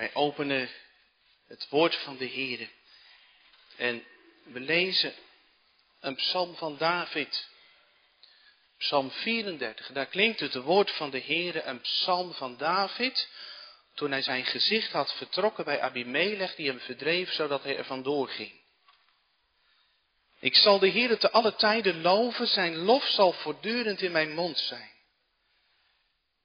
Wij openen het woord van de Heer en we lezen een psalm van David. Psalm 34, daar klinkt het woord van de Heer, een psalm van David, toen hij zijn gezicht had vertrokken bij Abimelech die hem verdreef, zodat hij er vandoor ging. Ik zal de Heer te alle tijden loven, zijn lof zal voortdurend in mijn mond zijn.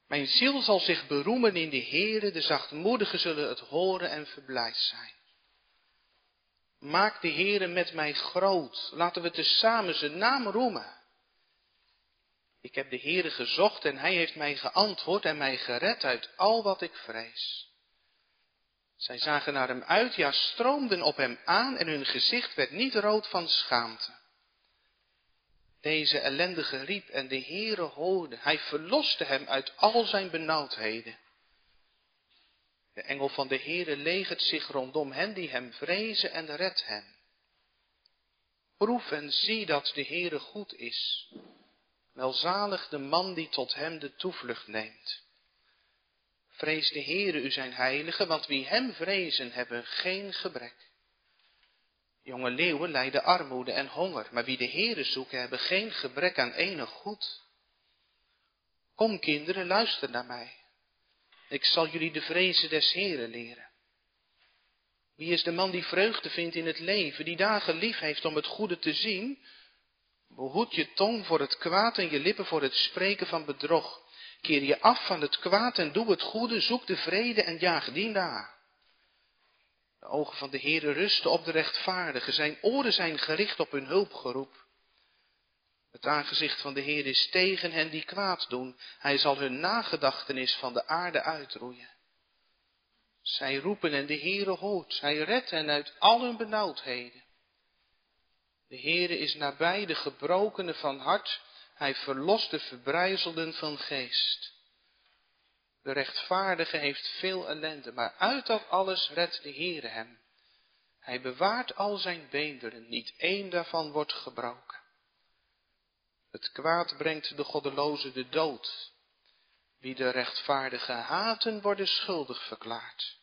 Mijn ziel zal zich beroemen in de Heere, de zachtmoedigen zullen het horen en verblijd zijn. Maak de Heere met mij groot, laten we tezamen zijn naam roemen. Ik heb de Heere gezocht en hij heeft mij geantwoord en mij gered uit al wat ik vrees. Zij zagen naar hem uit, ja stroomden op hem aan en hun gezicht werd niet rood van schaamte. Deze ellendige riep en de Heere hoorde. Hij verloste hem uit al zijn benauwdheden. De engel van de Heere legert zich rondom hen die hem vrezen en redt hen. Proef en zie dat de Heere goed is. Welzalig de man die tot hem de toevlucht neemt. Vrees de Heere u zijn heilige, want wie hem vrezen hebben geen gebrek. Jonge leeuwen lijden armoede en honger, maar wie de Heere zoeken hebben geen gebrek aan enig goed. Kom kinderen, luister naar mij. Ik zal jullie de vrezen des Heeren leren. Wie is de man die vreugde vindt in het leven, die dagen lief heeft om het goede te zien? Behoed je tong voor het kwaad en je lippen voor het spreken van bedrog. Keer je af van het kwaad en doe het goede, zoek de vrede en jaag die na. De ogen van de Heere rusten op de rechtvaardigen, zijn oren zijn gericht op hun hulpgeroep. Het aangezicht van de Heer is tegen hen die kwaad doen, hij zal hun nagedachtenis van de aarde uitroeien. Zij roepen en de Heere hoort, hij redt hen uit al hun benauwdheden. De Heere is nabij de gebrokenen van hart, hij verlost de verbrijzelden van geest. De rechtvaardige heeft veel ellende, maar uit dat alles redt de Heere hem. Hij bewaart al zijn beenderen, niet één daarvan wordt gebroken. Het kwaad brengt de goddeloze de dood. Wie de rechtvaardige haten, worden schuldig verklaard.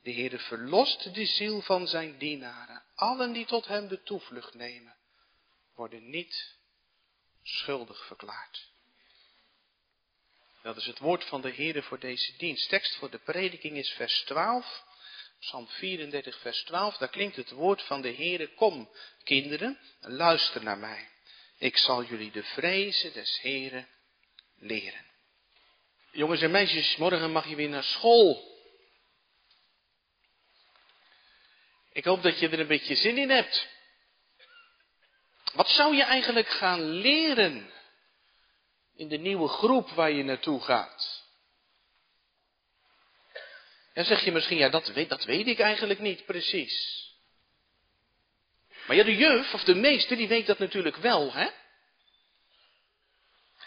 De Heere verlost de ziel van zijn dienaren. Allen die tot hem de toevlucht nemen, worden niet schuldig verklaard. Dat is het woord van de Heere voor deze dienst. Tekst voor de prediking is vers 12. Psalm 34, vers 12. Daar klinkt het woord van de Heere. Kom, kinderen, luister naar mij. Ik zal jullie de vrezen des Heeren leren. Jongens en meisjes, morgen mag je weer naar school. Ik hoop dat je er een beetje zin in hebt. Wat zou je eigenlijk gaan leren in de nieuwe groep waar je naartoe gaat? Dan zeg je misschien, ja, dat weet, dat weet ik eigenlijk niet precies. Maar ja, de juf of de meester, die weet dat natuurlijk wel, hè?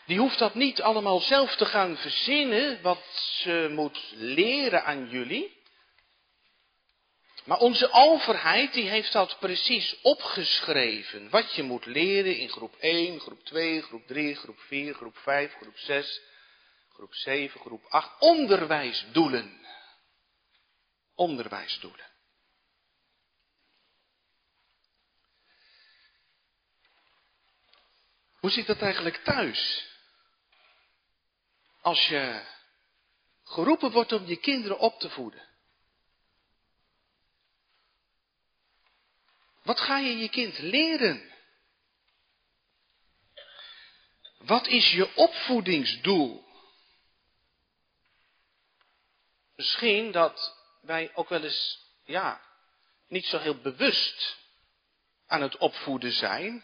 Die hoeft dat niet allemaal zelf te gaan verzinnen, wat ze moet leren aan jullie. Maar onze overheid, die heeft dat precies opgeschreven. Wat je moet leren in groep 1, groep 2, groep 3, groep 4, groep 5, groep 6, groep 7, groep 8. Onderwijsdoelen. Onderwijsdoelen. Hoe zit dat eigenlijk thuis? Als je geroepen wordt om je kinderen op te voeden. Wat ga je je kind leren? Wat is je opvoedingsdoel? Misschien dat wij ook wel eens, ja, niet zo heel bewust aan het opvoeden zijn.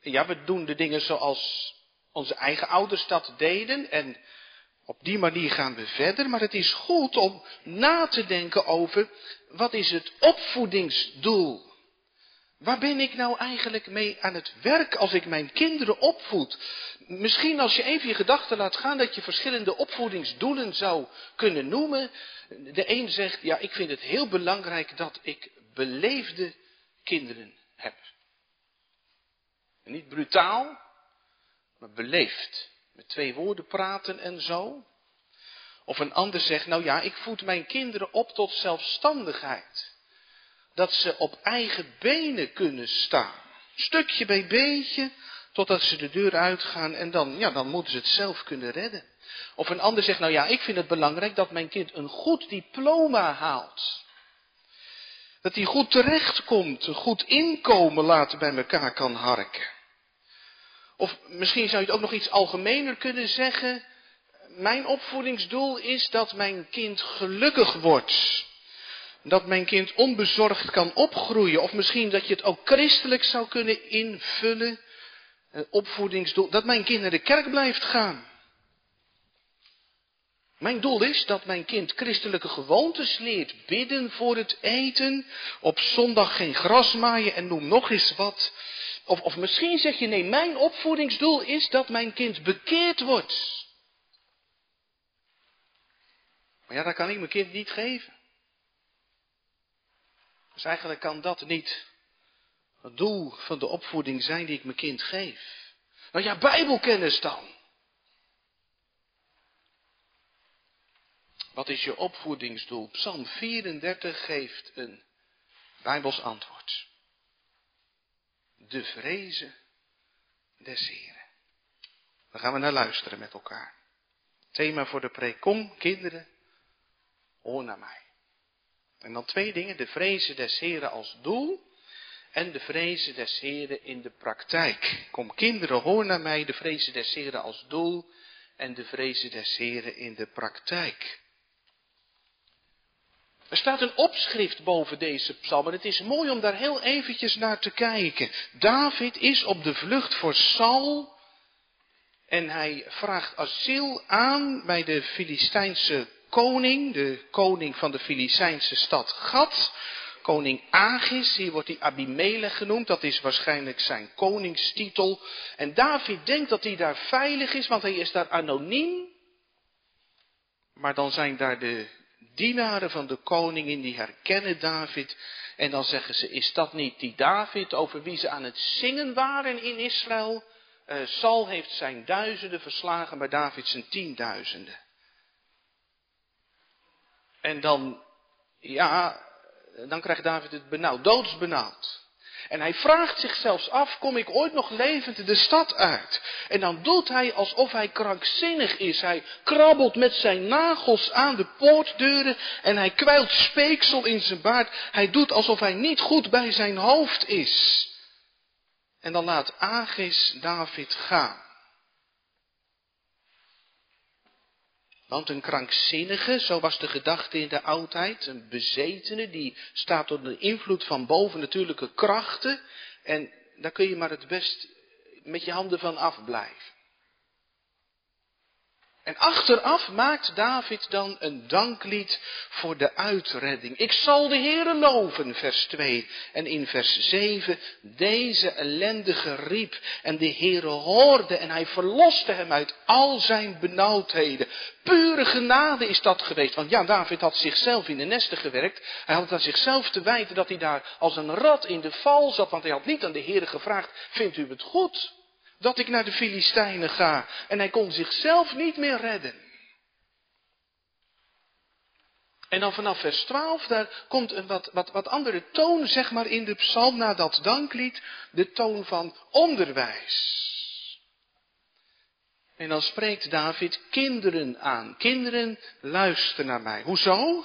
Ja, we doen de dingen zoals onze eigen ouders dat deden en op die manier gaan we verder, maar het is goed om na te denken over wat is het opvoedingsdoel Waar ben ik nou eigenlijk mee aan het werk als ik mijn kinderen opvoed? Misschien als je even je gedachten laat gaan dat je verschillende opvoedingsdoelen zou kunnen noemen. De een zegt, ja, ik vind het heel belangrijk dat ik beleefde kinderen heb. Niet brutaal, maar beleefd. Met twee woorden praten en zo. Of een ander zegt, nou ja, ik voed mijn kinderen op tot zelfstandigheid. Dat ze op eigen benen kunnen staan. Stukje bij beetje, totdat ze de deur uitgaan en dan, ja, dan moeten ze het zelf kunnen redden. Of een ander zegt, nou ja, ik vind het belangrijk dat mijn kind een goed diploma haalt. Dat hij goed terechtkomt, een goed inkomen later bij elkaar kan harken. Of misschien zou je het ook nog iets algemener kunnen zeggen. Mijn opvoedingsdoel is dat mijn kind gelukkig wordt. Dat mijn kind onbezorgd kan opgroeien. Of misschien dat je het ook christelijk zou kunnen invullen. Een opvoedingsdoel. Dat mijn kind naar de kerk blijft gaan. Mijn doel is dat mijn kind christelijke gewoontes leert. Bidden voor het eten. Op zondag geen gras maaien en noem nog eens wat. Of, of misschien zeg je nee, mijn opvoedingsdoel is dat mijn kind bekeerd wordt. Maar ja, dat kan ik mijn kind niet geven. Dus eigenlijk kan dat niet het doel van de opvoeding zijn die ik mijn kind geef. Nou ja, bijbelkennis dan. Wat is je opvoedingsdoel? Psalm 34 geeft een bijbels antwoord. De vrezen des Heren. Daar gaan we naar luisteren met elkaar. Thema voor de preek. Kom, kinderen, hoor naar mij. En dan twee dingen. De vrezen des Heren als doel. En de vrezen des Heren in de praktijk. Kom, kinderen, hoor naar mij. De vrezen des Heren als doel. En de vrezen des Heren in de praktijk. Er staat een opschrift boven deze psalm en het is mooi om daar heel eventjes naar te kijken. David is op de vlucht voor Saul en hij vraagt asiel aan bij de Filistijnse koning, de koning van de Filistijnse stad Gad. Koning Agis, hier wordt hij Abimelech genoemd, dat is waarschijnlijk zijn koningstitel. En David denkt dat hij daar veilig is, want hij is daar anoniem. Maar dan zijn daar de dienaren van de koningin die herkennen David. En dan zeggen ze, is dat niet die David over wie ze aan het zingen waren in Israël? Uh, Saul heeft zijn duizenden verslagen, maar David zijn tienduizenden. En dan, ja, dan krijgt David het benauwd, doodsbenauwd. En hij vraagt zich zelfs af, kom ik ooit nog levend de stad uit? En dan doet hij alsof hij krankzinnig is. Hij krabbelt met zijn nagels aan de poortdeuren en hij kwijlt speeksel in zijn baard. Hij doet alsof hij niet goed bij zijn hoofd is. En dan laat Agis David gaan. Want een krankzinnige, zo was de gedachte in de oudheid, een bezetene, die staat onder de invloed van bovennatuurlijke krachten. En daar kun je maar het best met je handen van afblijven. En achteraf maakt David dan een danklied voor de uitredding. Ik zal de Heere loven, vers 2. En in vers 7, deze ellendige riep en de Heere hoorde en hij verloste hem uit al zijn benauwdheden. Pure genade is dat geweest. Want ja, David had zichzelf in de nesten gewerkt. Hij had aan zichzelf te wijten dat hij daar als een rat in de val zat. Want hij had niet aan de Heere gevraagd, vindt u het goed? Dat ik naar de Filistijnen ga. En hij kon zichzelf niet meer redden. En dan vanaf vers 12, daar komt een wat, wat, wat andere toon, zeg maar, in de psalm na dat danklied. De toon van onderwijs. En dan spreekt David kinderen aan. Kinderen, luister naar mij. Hoezo?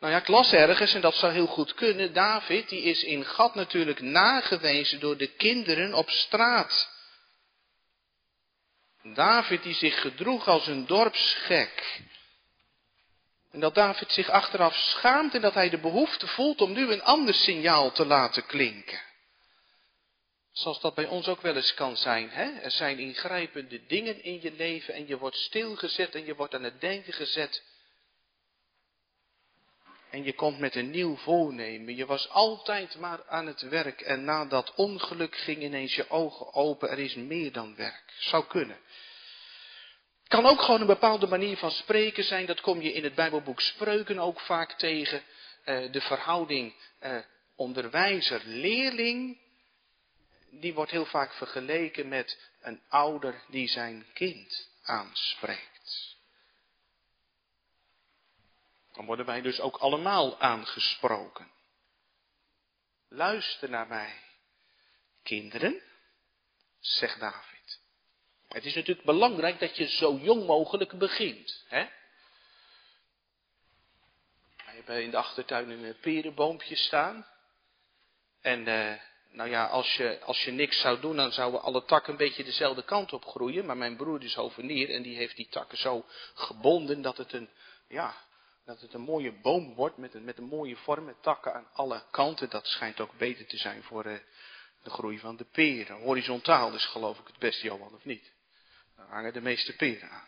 Nou ja, ik las ergens, en dat zou heel goed kunnen, David, die is in Gad natuurlijk nagewezen door de kinderen op straat. David die zich gedroeg als een dorpsgek. En dat David zich achteraf schaamt en dat hij de behoefte voelt om nu een ander signaal te laten klinken. Zoals dat bij ons ook wel eens kan zijn. Hè? Er zijn ingrijpende dingen in je leven en je wordt stilgezet en je wordt aan het denken gezet. En je komt met een nieuw voornemen. Je was altijd maar aan het werk. En na dat ongeluk ging ineens je ogen open. Er is meer dan werk. Zou kunnen. Het kan ook gewoon een bepaalde manier van spreken zijn. Dat kom je in het Bijbelboek Spreuken ook vaak tegen. Uh, de verhouding uh, onderwijzer-leerling. Die wordt heel vaak vergeleken met een ouder die zijn kind aanspreekt. Dan worden wij dus ook allemaal aangesproken. Luister naar mij, kinderen, zegt David. Het is natuurlijk belangrijk dat je zo jong mogelijk begint. Hè? We hebben in de achtertuin een perenboompje staan. En uh, nou ja, als je, als je niks zou doen, dan zouden alle takken een beetje dezelfde kant op groeien. Maar mijn broer is hovenier en die heeft die takken zo gebonden dat het een, ja, dat het een mooie boom wordt met een, met een mooie vorm, met takken aan alle kanten. Dat schijnt ook beter te zijn voor uh, de groei van de peren. Horizontaal is geloof ik het beste, Johan, of niet? Daar hangen de meeste peren aan.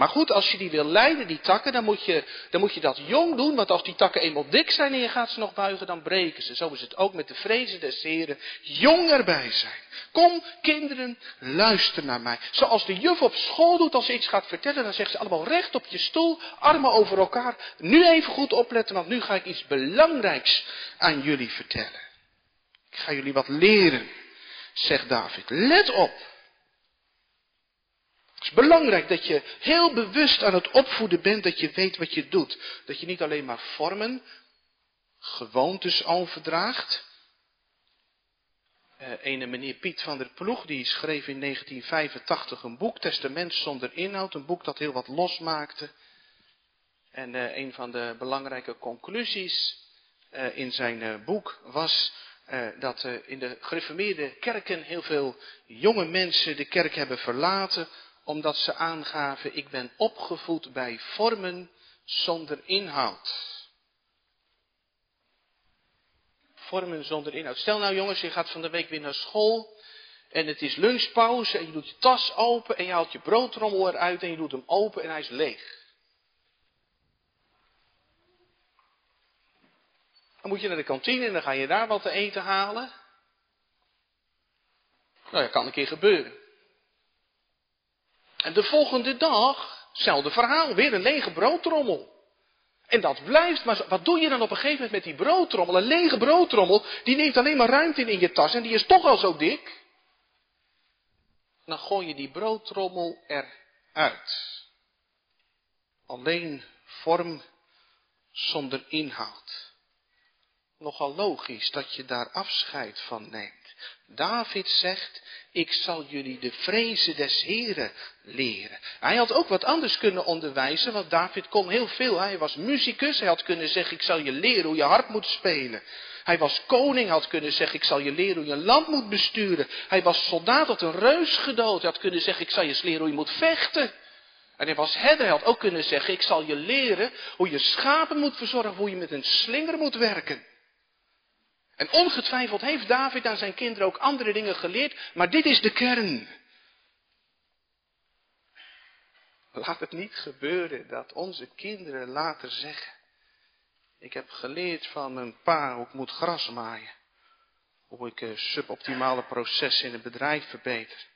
Maar goed, als je die wil leiden, die takken, dan moet, je, dan moet je dat jong doen. Want als die takken eenmaal dik zijn en je gaat ze nog buigen, dan breken ze. Zo is het ook met de vrezen des Heren. Jong erbij zijn. Kom, kinderen, luister naar mij. Zoals de juf op school doet als ze iets gaat vertellen, dan zegt ze allemaal recht op je stoel, armen over elkaar. Nu even goed opletten, want nu ga ik iets belangrijks aan jullie vertellen. Ik ga jullie wat leren, zegt David. Let op. Het is belangrijk dat je heel bewust aan het opvoeden bent, dat je weet wat je doet. Dat je niet alleen maar vormen, gewoontes overdraagt. Uh, ene meneer Piet van der Ploeg, die schreef in 1985 een boek, Testament zonder inhoud, een boek dat heel wat losmaakte. En uh, een van de belangrijke conclusies uh, in zijn boek was dat in de gereformeerde kerken heel veel jonge mensen de kerk hebben verlaten omdat ze aangaven, ik ben opgevoed bij vormen zonder inhoud. Vormen zonder inhoud. Stel nou jongens, je gaat van de week weer naar school en het is lunchpauze en je doet je tas open en je haalt je broodtrommel eruit en je doet hem open en hij is leeg. Dan moet je naar de kantine en dan ga je daar wat te eten halen. Nou, dat kan een keer gebeuren. En de volgende dag, hetzelfde verhaal, weer een lege broodtrommel. En dat blijft, maar wat doe je dan op een gegeven moment met die broodtrommel? Een lege broodtrommel, die neemt alleen maar ruimte in in je tas en die is toch al zo dik. Dan gooi je die broodtrommel eruit. Alleen vorm zonder inhoud. Nogal logisch dat je daar afscheid van neemt. David zegt, ik zal jullie de vrezen des Heren leren. Hij had ook wat anders kunnen onderwijzen, want David kon heel veel. Hij was muzikus, hij had kunnen zeggen, ik zal je leren hoe je hart moet spelen. Hij was koning, had kunnen zeggen, ik zal je leren hoe je land moet besturen. Hij was soldaat, had een reus gedood, hij had kunnen zeggen, ik zal je leren hoe je moet vechten. En hij was herder, hij had ook kunnen zeggen, ik zal je leren hoe je schapen moet verzorgen, hoe je met een slinger moet werken. En ongetwijfeld heeft David aan zijn kinderen ook andere dingen geleerd, maar dit is de kern. Laat het niet gebeuren dat onze kinderen later zeggen, ik heb geleerd van mijn pa hoe ik moet gras maaien. Hoe ik uh, suboptimale processen in een bedrijf verbeter.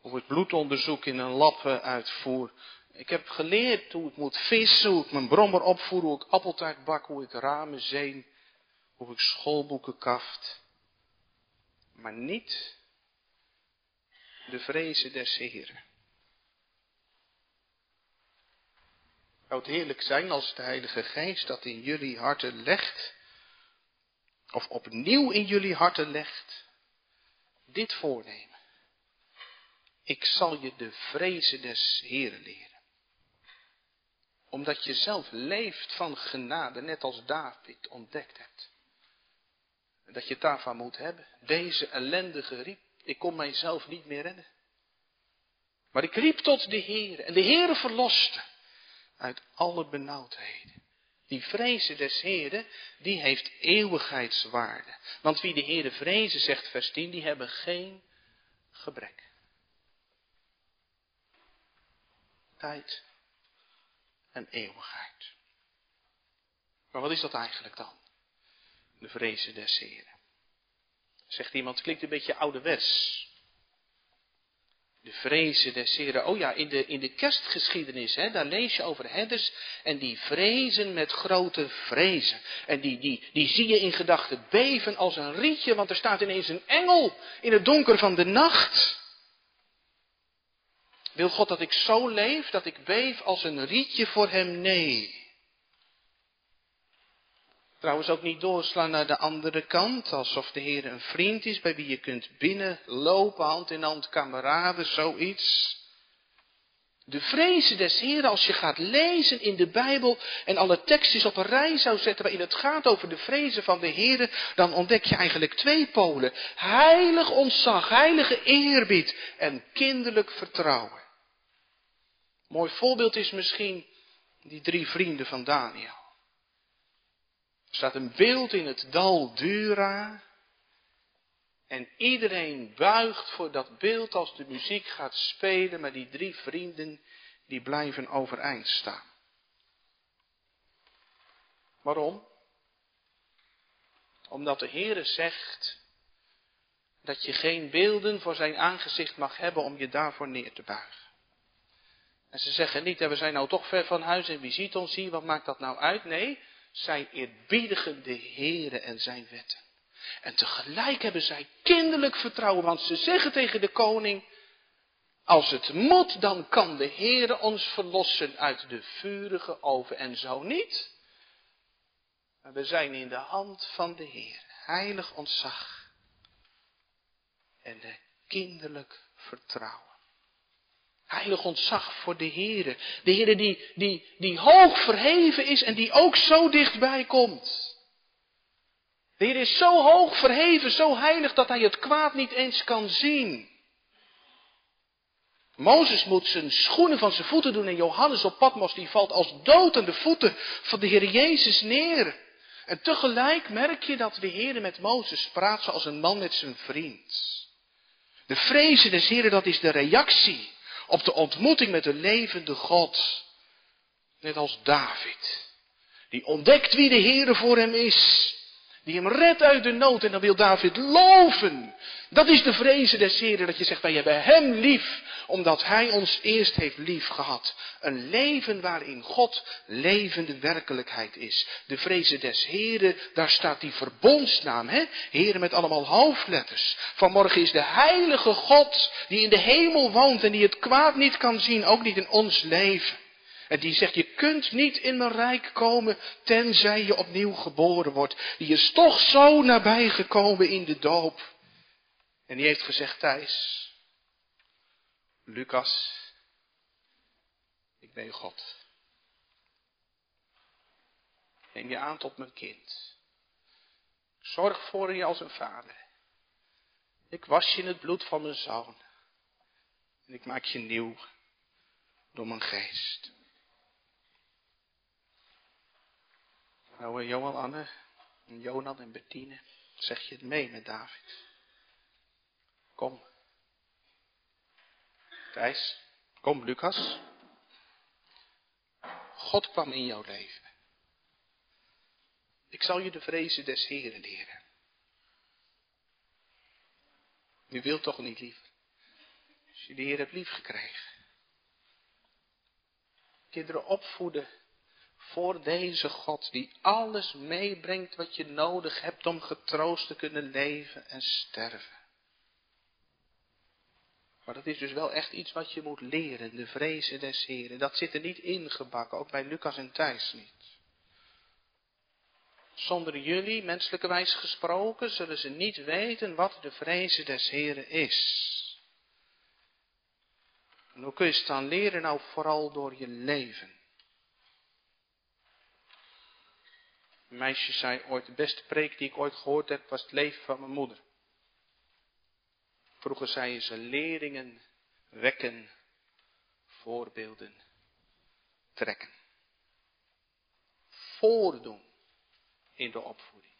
Hoe ik bloedonderzoek in een lab uh, uitvoer. Ik heb geleerd hoe ik moet vissen, hoe ik mijn brommer opvoer, hoe ik appeltaart bak, hoe ik ramen zeen hoe ik schoolboeken kaft, maar niet de vrezen des Heren. Zou het heerlijk zijn als de Heilige Geest dat in jullie harten legt, of opnieuw in jullie harten legt, dit voornemen. Ik zal je de vrezen des Heren leren omdat je zelf leeft van genade, net als David ontdekt hebt dat je daarvan moet hebben. Deze ellendige riep, ik kon mijzelf niet meer redden. Maar ik riep tot de Heer en de Heer verloste uit alle benauwdheden. Die vrezen des Heeren, die heeft eeuwigheidswaarde. Want wie de Heere vrezen, zegt vers 10, die hebben geen gebrek. Tijd en eeuwigheid. Maar wat is dat eigenlijk dan? De vrezen des Heren. Zegt iemand, klinkt een beetje ouderwets. De vrezen des Heren. Oh ja, in de, in de kerstgeschiedenis, hè, daar lees je over herders en die vrezen met grote vrezen. En die, die, die zie je in gedachten beven als een rietje, want er staat ineens een engel in het donker van de nacht. Wil God dat ik zo leef, dat ik beef als een rietje voor Hem? Nee. Trouwens ook niet doorslaan naar de andere kant, alsof de Heer een vriend is bij wie je kunt binnenlopen, hand in hand, kameraden, zoiets. De vrezen des Heeren, als je gaat lezen in de Bijbel en alle tekstjes op een rij zou zetten waarin het gaat over de vrezen van de Heeren, dan ontdek je eigenlijk twee polen. Heilig ontzag, heilige eerbied en kinderlijk vertrouwen. Mooi voorbeeld is misschien die drie vrienden van Daniel. Er staat een beeld in het dal Dura. En iedereen buigt voor dat beeld als de muziek gaat spelen, maar die drie vrienden die blijven overeind staan. Waarom? Omdat de Heere zegt dat je geen beelden voor zijn aangezicht mag hebben om je daarvoor neer te buigen. En ze zeggen niet, we zijn nou toch ver van huis en wie ziet ons hier, wat maakt dat nou uit? Nee, zij eerbiedigen de Heere en zijn wetten. En tegelijk hebben zij kinderlijk vertrouwen, want ze zeggen tegen de koning, als het moet, dan kan de Heere ons verlossen uit de vurige oven en zo niet. Maar we zijn in de hand van de Heer, heilig ontzag en de kinderlijk vertrouwen. Heilig ontzag voor de Heere. De Heere die, die, die hoog verheven is en die ook zo dichtbij komt. De Heer is zo hoog verheven, zo heilig dat hij het kwaad niet eens kan zien. Mozes moet zijn schoenen van zijn voeten doen en Johannes op Patmos die valt als dood aan de voeten van de Heer Jezus neer. En tegelijk merk je dat de Heer met Mozes praat zoals een man met zijn vriend. De vrezen des Heeren, dat is de reactie op de ontmoeting met de levende God. Net als David. Die ontdekt wie de Heere voor hem is. Die hem redt uit de nood en dan wil David loven. Dat is de vrezen des Heren, dat je zegt wij hebben hem lief, omdat hij ons eerst heeft lief gehad. Een leven waarin God levende werkelijkheid is. De vrezen des Heren, daar staat die verbondsnaam, hè? Heren met allemaal hoofdletters. Vanmorgen is de heilige God, die in de hemel woont en die het kwaad niet kan zien, ook niet in ons leven. En die zegt, je kunt niet in mijn rijk komen tenzij je opnieuw geboren wordt. Die is toch zo nabij gekomen in de doop. En die heeft gezegd, Thijs, Lucas, ik ben God. Neem je aan tot mijn kind. Zorg voor je als een vader. Ik was je in het bloed van mijn zoon. En ik maak je nieuw door mijn geest. Nou, Johan, Anne, en Jonan en Bettine, zeg je het mee met David? Kom. Thijs, kom Lucas. God kwam in jouw leven. Ik zal je de vrezen des Heren leren. U wilt toch niet liever? Als je de Heer hebt lief gekregen. Kinderen opvoeden voor deze God die alles meebrengt wat je nodig hebt om getroost te kunnen leven en sterven. Maar dat is dus wel echt iets wat je moet leren, de vrezen des Heren. Dat zit er niet ingebakken, ook bij Lucas en Thijs niet. Zonder jullie, menselijke wijs gesproken, zullen ze niet weten wat de vrezen des Heren is. En hoe kun je het dan leren? Nou, vooral door je leven. Een meisje zei ooit, de beste preek die ik ooit gehoord heb, was het leven van mijn moeder. Vroeger zei ze leringen wekken, voorbeelden trekken. Voordoen in de opvoeding.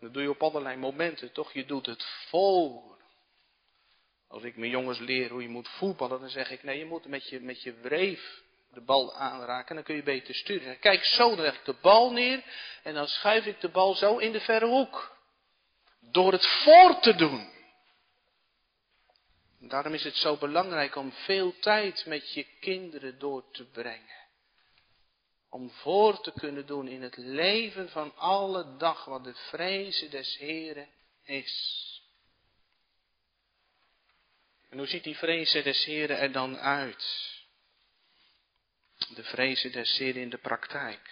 Dat doe je op allerlei momenten, toch? Je doet het voor. Als ik mijn jongens leer hoe je moet voetballen, dan zeg ik, nee, je moet met je, met je wreef de bal aanraken. Dan kun je beter sturen. Kijk, zo leg ik de bal neer en dan schuif ik de bal zo in de verre hoek. Door het voor te doen. Daarom is het zo belangrijk om veel tijd met je kinderen door te brengen. Om voor te kunnen doen in het leven van alle dag wat de vrezen des Heren is. En hoe ziet die vrezen des Heren er dan uit? De vrezen des Heren in de praktijk.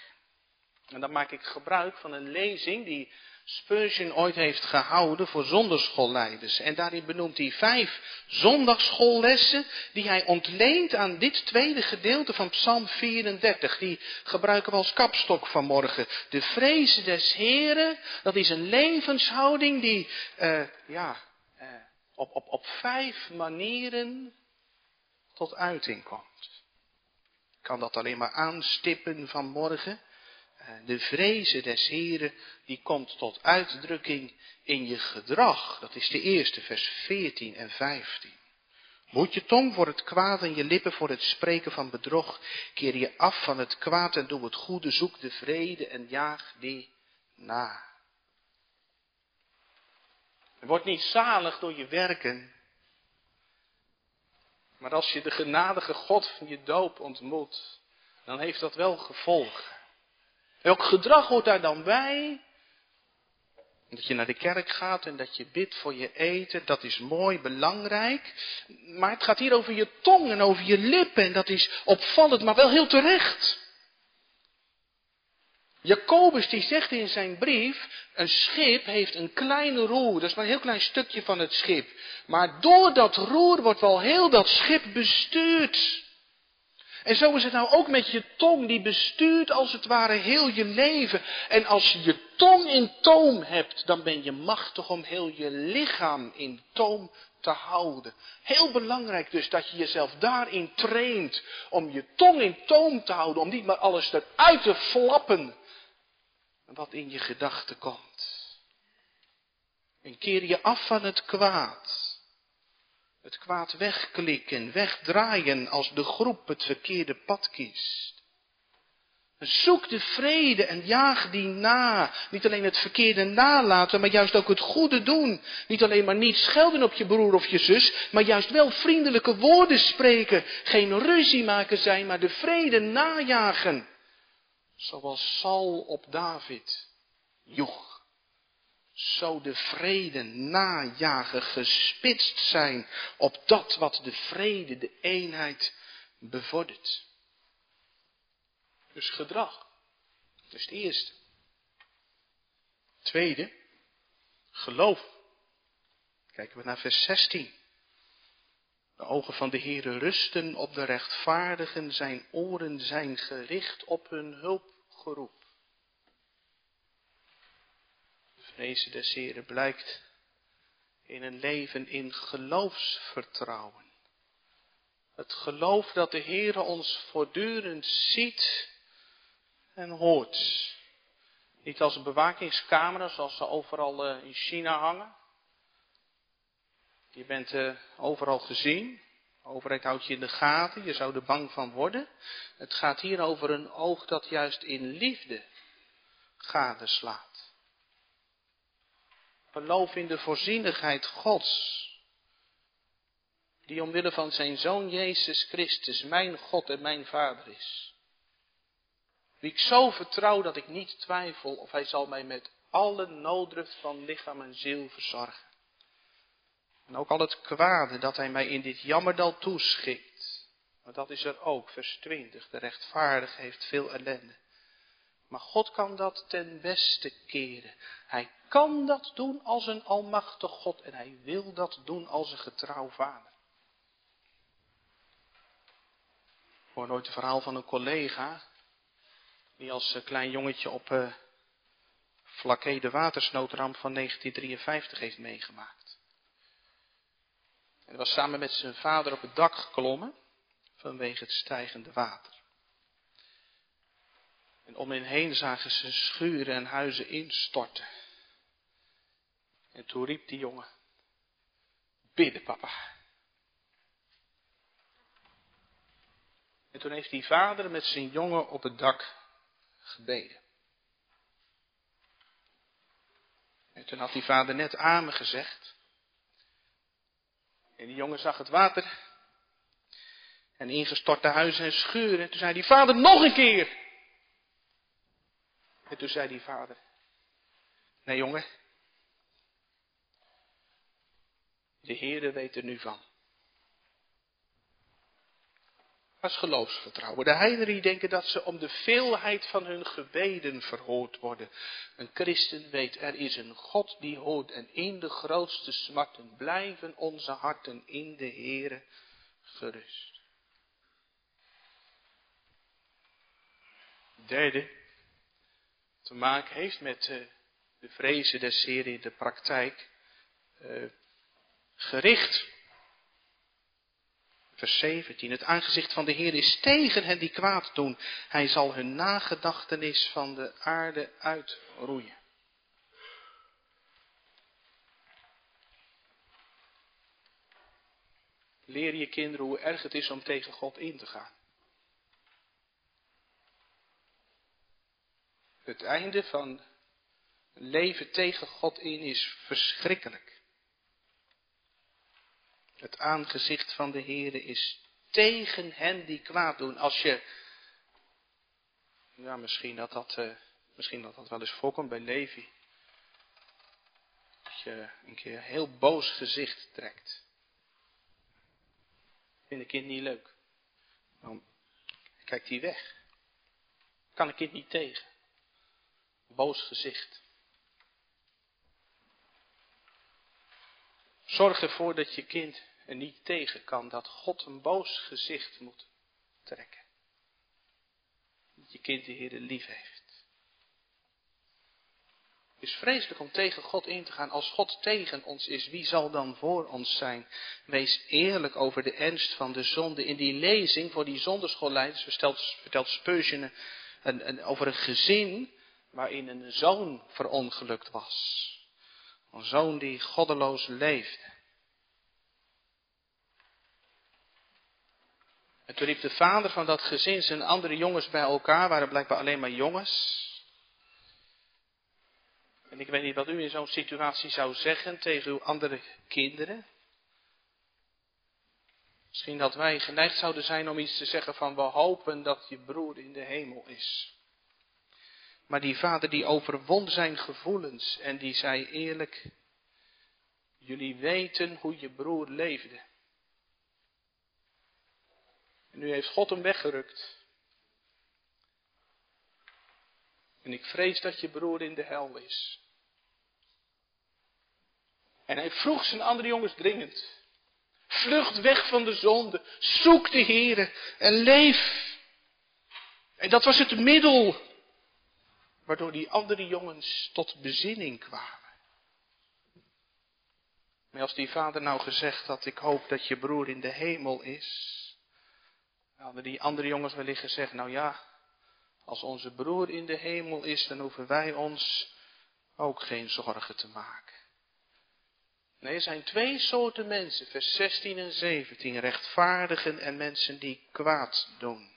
En dan maak ik gebruik van een lezing die Spurgeon ooit heeft gehouden voor zonderschoolleiders. En daarin benoemt hij vijf zondagsschoollessen die hij ontleent aan dit tweede gedeelte van Psalm 34. Die gebruiken we als kapstok vanmorgen. De vrezen des Heren, dat is een levenshouding die uh, ja, uh, op, op, op vijf manieren tot uiting komt. Kan dat alleen maar aanstippen vanmorgen. Eh, de vrezen des Heren, die komt tot uitdrukking in je gedrag. Dat is de eerste, vers 14 en 15. Moet je tong voor het kwaad en je lippen voor het spreken van bedrog. Keer je af van het kwaad en doe het goede. Zoek de vrede en jaag die na. Je wordt niet zalig door je werken. Maar als je de genadige God van je doop ontmoet, dan heeft dat wel gevolgen. Welk gedrag hoort daar dan bij? Dat je naar de kerk gaat en dat je bidt voor je eten, dat is mooi, belangrijk. Maar het gaat hier over je tong en over je lippen en dat is opvallend, maar wel heel terecht. Jacobus die zegt in zijn brief, een schip heeft een kleine roer, dat is maar een heel klein stukje van het schip. Maar door dat roer wordt wel heel dat schip bestuurd. En zo is het nou ook met je tong, die bestuurt als het ware heel je leven. En als je je tong in toom hebt, dan ben je machtig om heel je lichaam in toom te houden. Heel belangrijk dus dat je jezelf daarin traint om je tong in toom te houden, om niet maar alles eruit te flappen wat in je gedachten komt. En keer je af van het kwaad. Het kwaad wegklikken, wegdraaien als de groep het verkeerde pad kiest. Zoek de vrede en jaag die na. Niet alleen het verkeerde nalaten, maar juist ook het goede doen. Niet alleen maar niet schelden op je broer of je zus, maar juist wel vriendelijke woorden spreken. Geen ruzie maken zijn, maar de vrede najagen. Zoals Saul op David joeg zo de vrede najagen, gespitst zijn op dat wat de vrede, de eenheid bevordert. Dus gedrag. Dat is het eerste. Tweede, geloof. Kijken we naar vers 16. De ogen van de Heere rusten op de rechtvaardigen, zijn oren zijn gericht op hun hulpgeroep. vrezen des Heren blijkt in een leven in geloofsvertrouwen. Het geloof dat de Heere ons voortdurend ziet en hoort. Niet als bewakingscamera zoals ze overal eh, in China hangen. Je bent uh, overal gezien. De overheid houdt je in de gaten. Je zou er bang van worden. Het gaat hier over een oog dat juist in liefde gadeslaat. Geloof in de voorzienigheid Gods. Die omwille van zijn Zoon Jezus Christus mijn God en mijn Vader is. Wie ik zo vertrouw dat ik niet twijfel of hij zal mij met alle nooddruft van lichaam en ziel verzorgen. En ook al het kwade dat hij mij in dit jammerdal toeschikt. Maar dat is er ook, vers 20. De rechtvaardige heeft veel ellende. Maar God kan dat ten beste keren. Hij kan dat doen als een almachtig God en hij wil dat doen als een getrouw vader. Ik hoor nooit het verhaal van een collega die als eh, klein jongetje op uh, Flaké de watersnoodramp van 1953 heeft meegemaakt. Hij was samen met zijn vader op het dak geklommen vanwege het stijgende water. En om hen heen zagen ze schuren en huizen instorten. En toen riep die jongen, bidden papa. En toen heeft die vader met zijn jongen op het dak gebeden. En toen had die vader net amen gezegd. En die jongen zag het water. En ingestorte huizen en schuren. En toen zei die vader nog een keer. En toen zei die vader, nee jongen, de Heere weet er nu van. Geloofsvertrouwen. De heidenen denken dat ze om de veelheid van hun gebeden verhoord worden. Een christen weet, er is een God die hoort en in de grootste smarten blijven onze harten in de Heere gerust. Derde, te maken heeft met uh, de vrezen Heeren in de praktijk. Uh, gericht Vers 17. Het aangezicht van de Heer is tegen hen die kwaad doen. Hij zal hun nagedachtenis van de aarde uitroeien. Leer je kinderen hoe erg het is om tegen God in te gaan. Het einde van leven tegen God in is verschrikkelijk. Het aangezicht van de Heere is tegen hen die kwaad doen. Als je, ja misschien dat dat, uh, misschien dat dat wel eens voorkomt bij Levi. Dat je een keer een heel boos gezicht trekt. Vind een kind niet leuk. Dan kijkt hij weg. Kan een kind niet tegen. Boos gezicht. Zorg ervoor dat je kind er niet tegen kan dat God een boos gezicht moet trekken. Dat je kind de Heer lief heeft. Het is vreselijk om tegen God in te gaan. Als God tegen ons is, wie zal dan voor ons zijn? Wees eerlijk over de ernst van de zonde. In die lezing voor die zonderschoolleiders vertelt, vertelt Spurgeon een, over een gezin waarin een zoon verongelukt was. Een zoon die goddeloos leefde. En toen riep de vader van dat gezin zijn andere jongens bij elkaar, waren blijkbaar alleen maar jongens. En ik weet niet wat u in zo'n situatie zou zeggen tegen uw andere kinderen. Misschien dat wij geneigd zouden zijn om iets te zeggen van we hopen dat je broer in de hemel is. Maar die vader die overwon zijn gevoelens en die zei eerlijk, jullie weten hoe je broer leefde. En nu heeft God hem weggerukt. En ik vrees dat je broer in de hel is. En hij vroeg zijn andere jongens dringend. Vlucht weg van de zonde. Zoek de Here en leef. En dat was het middel waardoor die andere jongens tot bezinning kwamen. Maar als die vader nou gezegd had, ik hoop dat je broer in de hemel is, hadden die andere jongens wellicht gezegd, nou ja, als onze broer in de hemel is, dan hoeven wij ons ook geen zorgen te maken. Nee, er zijn twee soorten mensen, vers 16 en 17, rechtvaardigen en mensen die kwaad doen.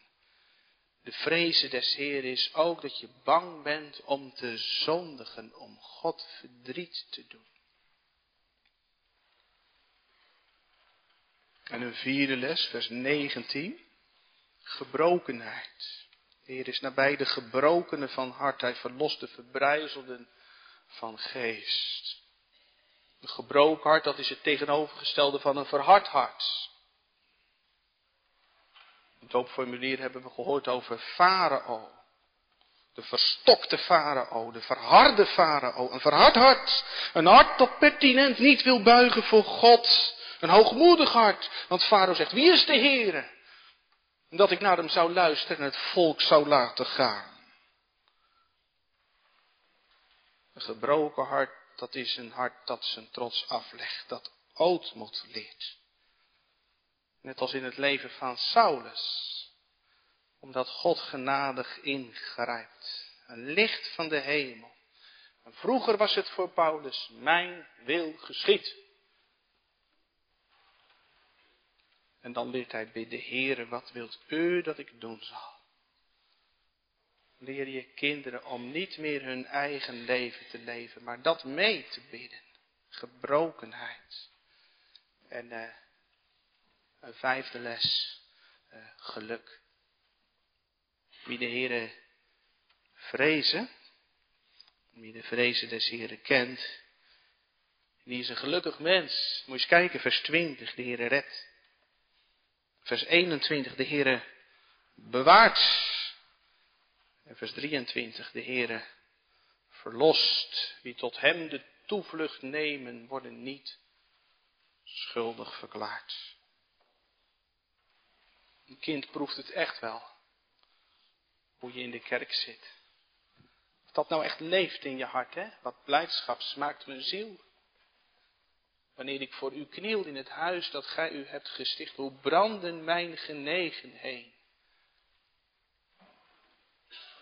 De vrezen des Heer is ook dat je bang bent om te zondigen, om God verdriet te doen. En een vierde les, vers 19 gebrokenheid. De Heer is nabij de gebrokenen van hart. Hij verlost de verbrijzelden van geest. Een gebroken hart, dat is het tegenovergestelde van een verhard hart. Doopformulier hebben we gehoord over Farao. De verstokte farao, de verharde farao, een verhard hart. Een hart dat pertinent niet wil buigen voor God. Een hoogmoedig hart. Want farao zegt, wie is de Heere? Dat ik naar hem zou luisteren en het volk zou laten gaan. Een gebroken hart, dat is een hart dat zijn trots aflegt, dat ootmoed leert. Net als in het leven van Saulus. Omdat God genadig ingrijpt. Een licht van de hemel. En vroeger was het voor Paulus, mijn wil geschied. En dan leert hij bij de Heere, wat wilt u dat ik doen zal? Leer je kinderen om niet meer hun eigen leven te leven, maar dat mee te bidden. Gebrokenheid. En uh, een vijfde les, uh, geluk. Wie de Heere vrezen, wie de vrezen des Heeren kent, die is een gelukkig mens. Moet je eens kijken, vers 20, de Heere redt. Vers 21, de Heere bewaart. En vers 23, de Heere verlost. Wie tot hem de toevlucht nemen, worden niet schuldig verklaard. Een kind proeft het echt wel. Hoe je in de kerk zit. Of dat nou echt leeft in je hart, hè? Wat blijdschap smaakt mijn ziel. Wanneer ik voor u kniel in het huis dat gij u hebt gesticht, hoe branden mijn genegenheden.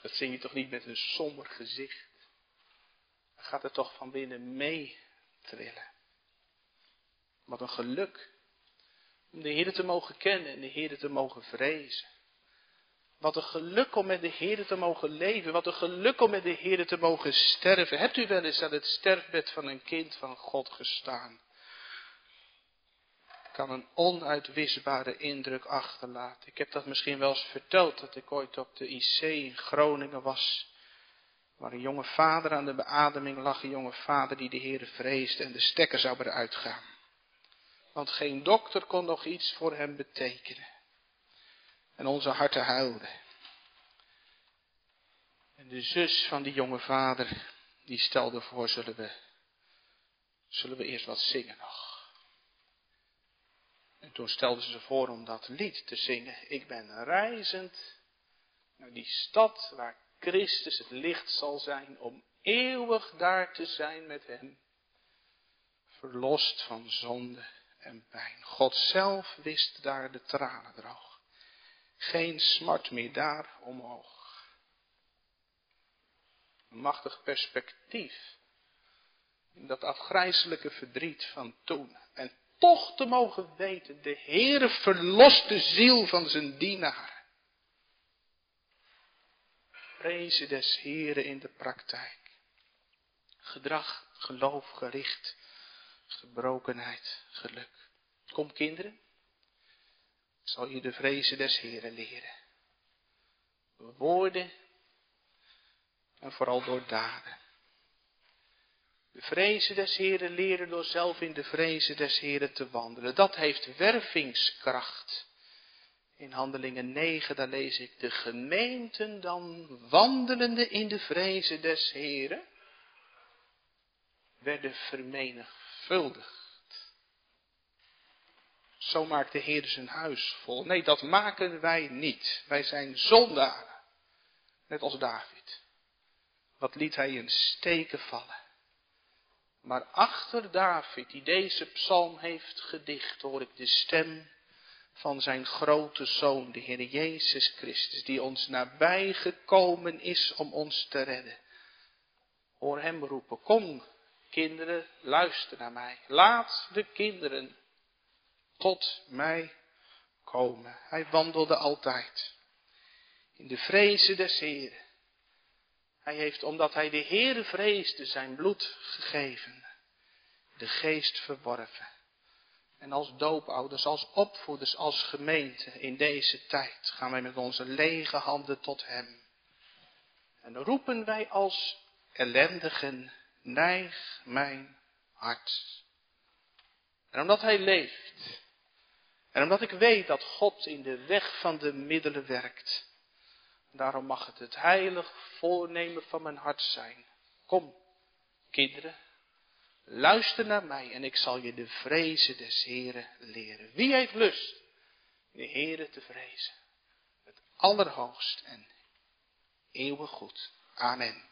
Dat zing je toch niet met een somber gezicht. Gaat het toch van binnen mee trillen. Wat een geluk. Om de Heer te mogen kennen en de Heer te mogen vrezen. Wat een geluk om met de Heer te mogen leven. Wat een geluk om met de Heer te mogen sterven. Hebt u wel eens aan het sterfbed van een kind van God gestaan? Kan een onuitwisbare indruk achterlaten. Ik heb dat misschien wel eens verteld, dat ik ooit op de IC in Groningen was. Waar een jonge vader aan de beademing lag, een jonge vader die de Heer vreesde en de stekker zou eruit gaan. Want geen dokter kon nog iets voor hem betekenen. En onze harten huilden. En de zus van die jonge vader, die stelde voor, zullen we, zullen we eerst wat zingen nog. En toen stelde ze voor om dat lied te zingen. Ik ben reizend naar die stad waar Christus het licht zal zijn om eeuwig daar te zijn met hem. Verlost van zonde en pijn. God zelf wist daar de tranen droog. Geen smart meer daar omhoog. Een machtig perspectief. In dat afgrijzelijke verdriet van toen. En toch te mogen weten, de Heere verlost de ziel van zijn dienaar. Prezen des Heren in de praktijk. Gedrag, geloof, gericht, gebrokenheid, geluk. Kom kinderen, ik zal je de vrezen des Heren leren. Door woorden en vooral door daden. De vrezen des Heren leren door zelf in de vrezen des Heren te wandelen. Dat heeft wervingskracht. In Handelingen 9, daar lees ik, de gemeenten dan wandelende in de vrezen des Heren, werden vermenigvuldigd. Zo maakt de Heer zijn huis vol. Nee, dat maken wij niet. Wij zijn zondaren. Net als David. Wat liet hij in steken vallen. Maar achter David, die deze psalm heeft gedicht, hoor ik de stem van zijn grote zoon, de Heer Jezus Christus, die ons nabij gekomen is om ons te redden. Hoor hem roepen, kom kinderen, luister naar mij. Laat de kinderen tot mij komen. Hij wandelde altijd in de vrezen des Heren. Hij heeft, omdat hij de Heere vreesde, zijn bloed gegeven, de geest verworven. En als doopouders, als opvoeders, als gemeente in deze tijd gaan wij met onze lege handen tot Hem. En roepen wij als ellendigen, neig mijn hart. En omdat Hij leeft, en omdat ik weet dat God in de weg van de middelen werkt, daarom mag het het heilig voornemen van mijn hart zijn. Kom, kinderen, luister naar mij en ik zal je de vrezen des Heren leren. Wie heeft lust de Heren te vrezen? Het allerhoogst en eeuwig goed. Amen.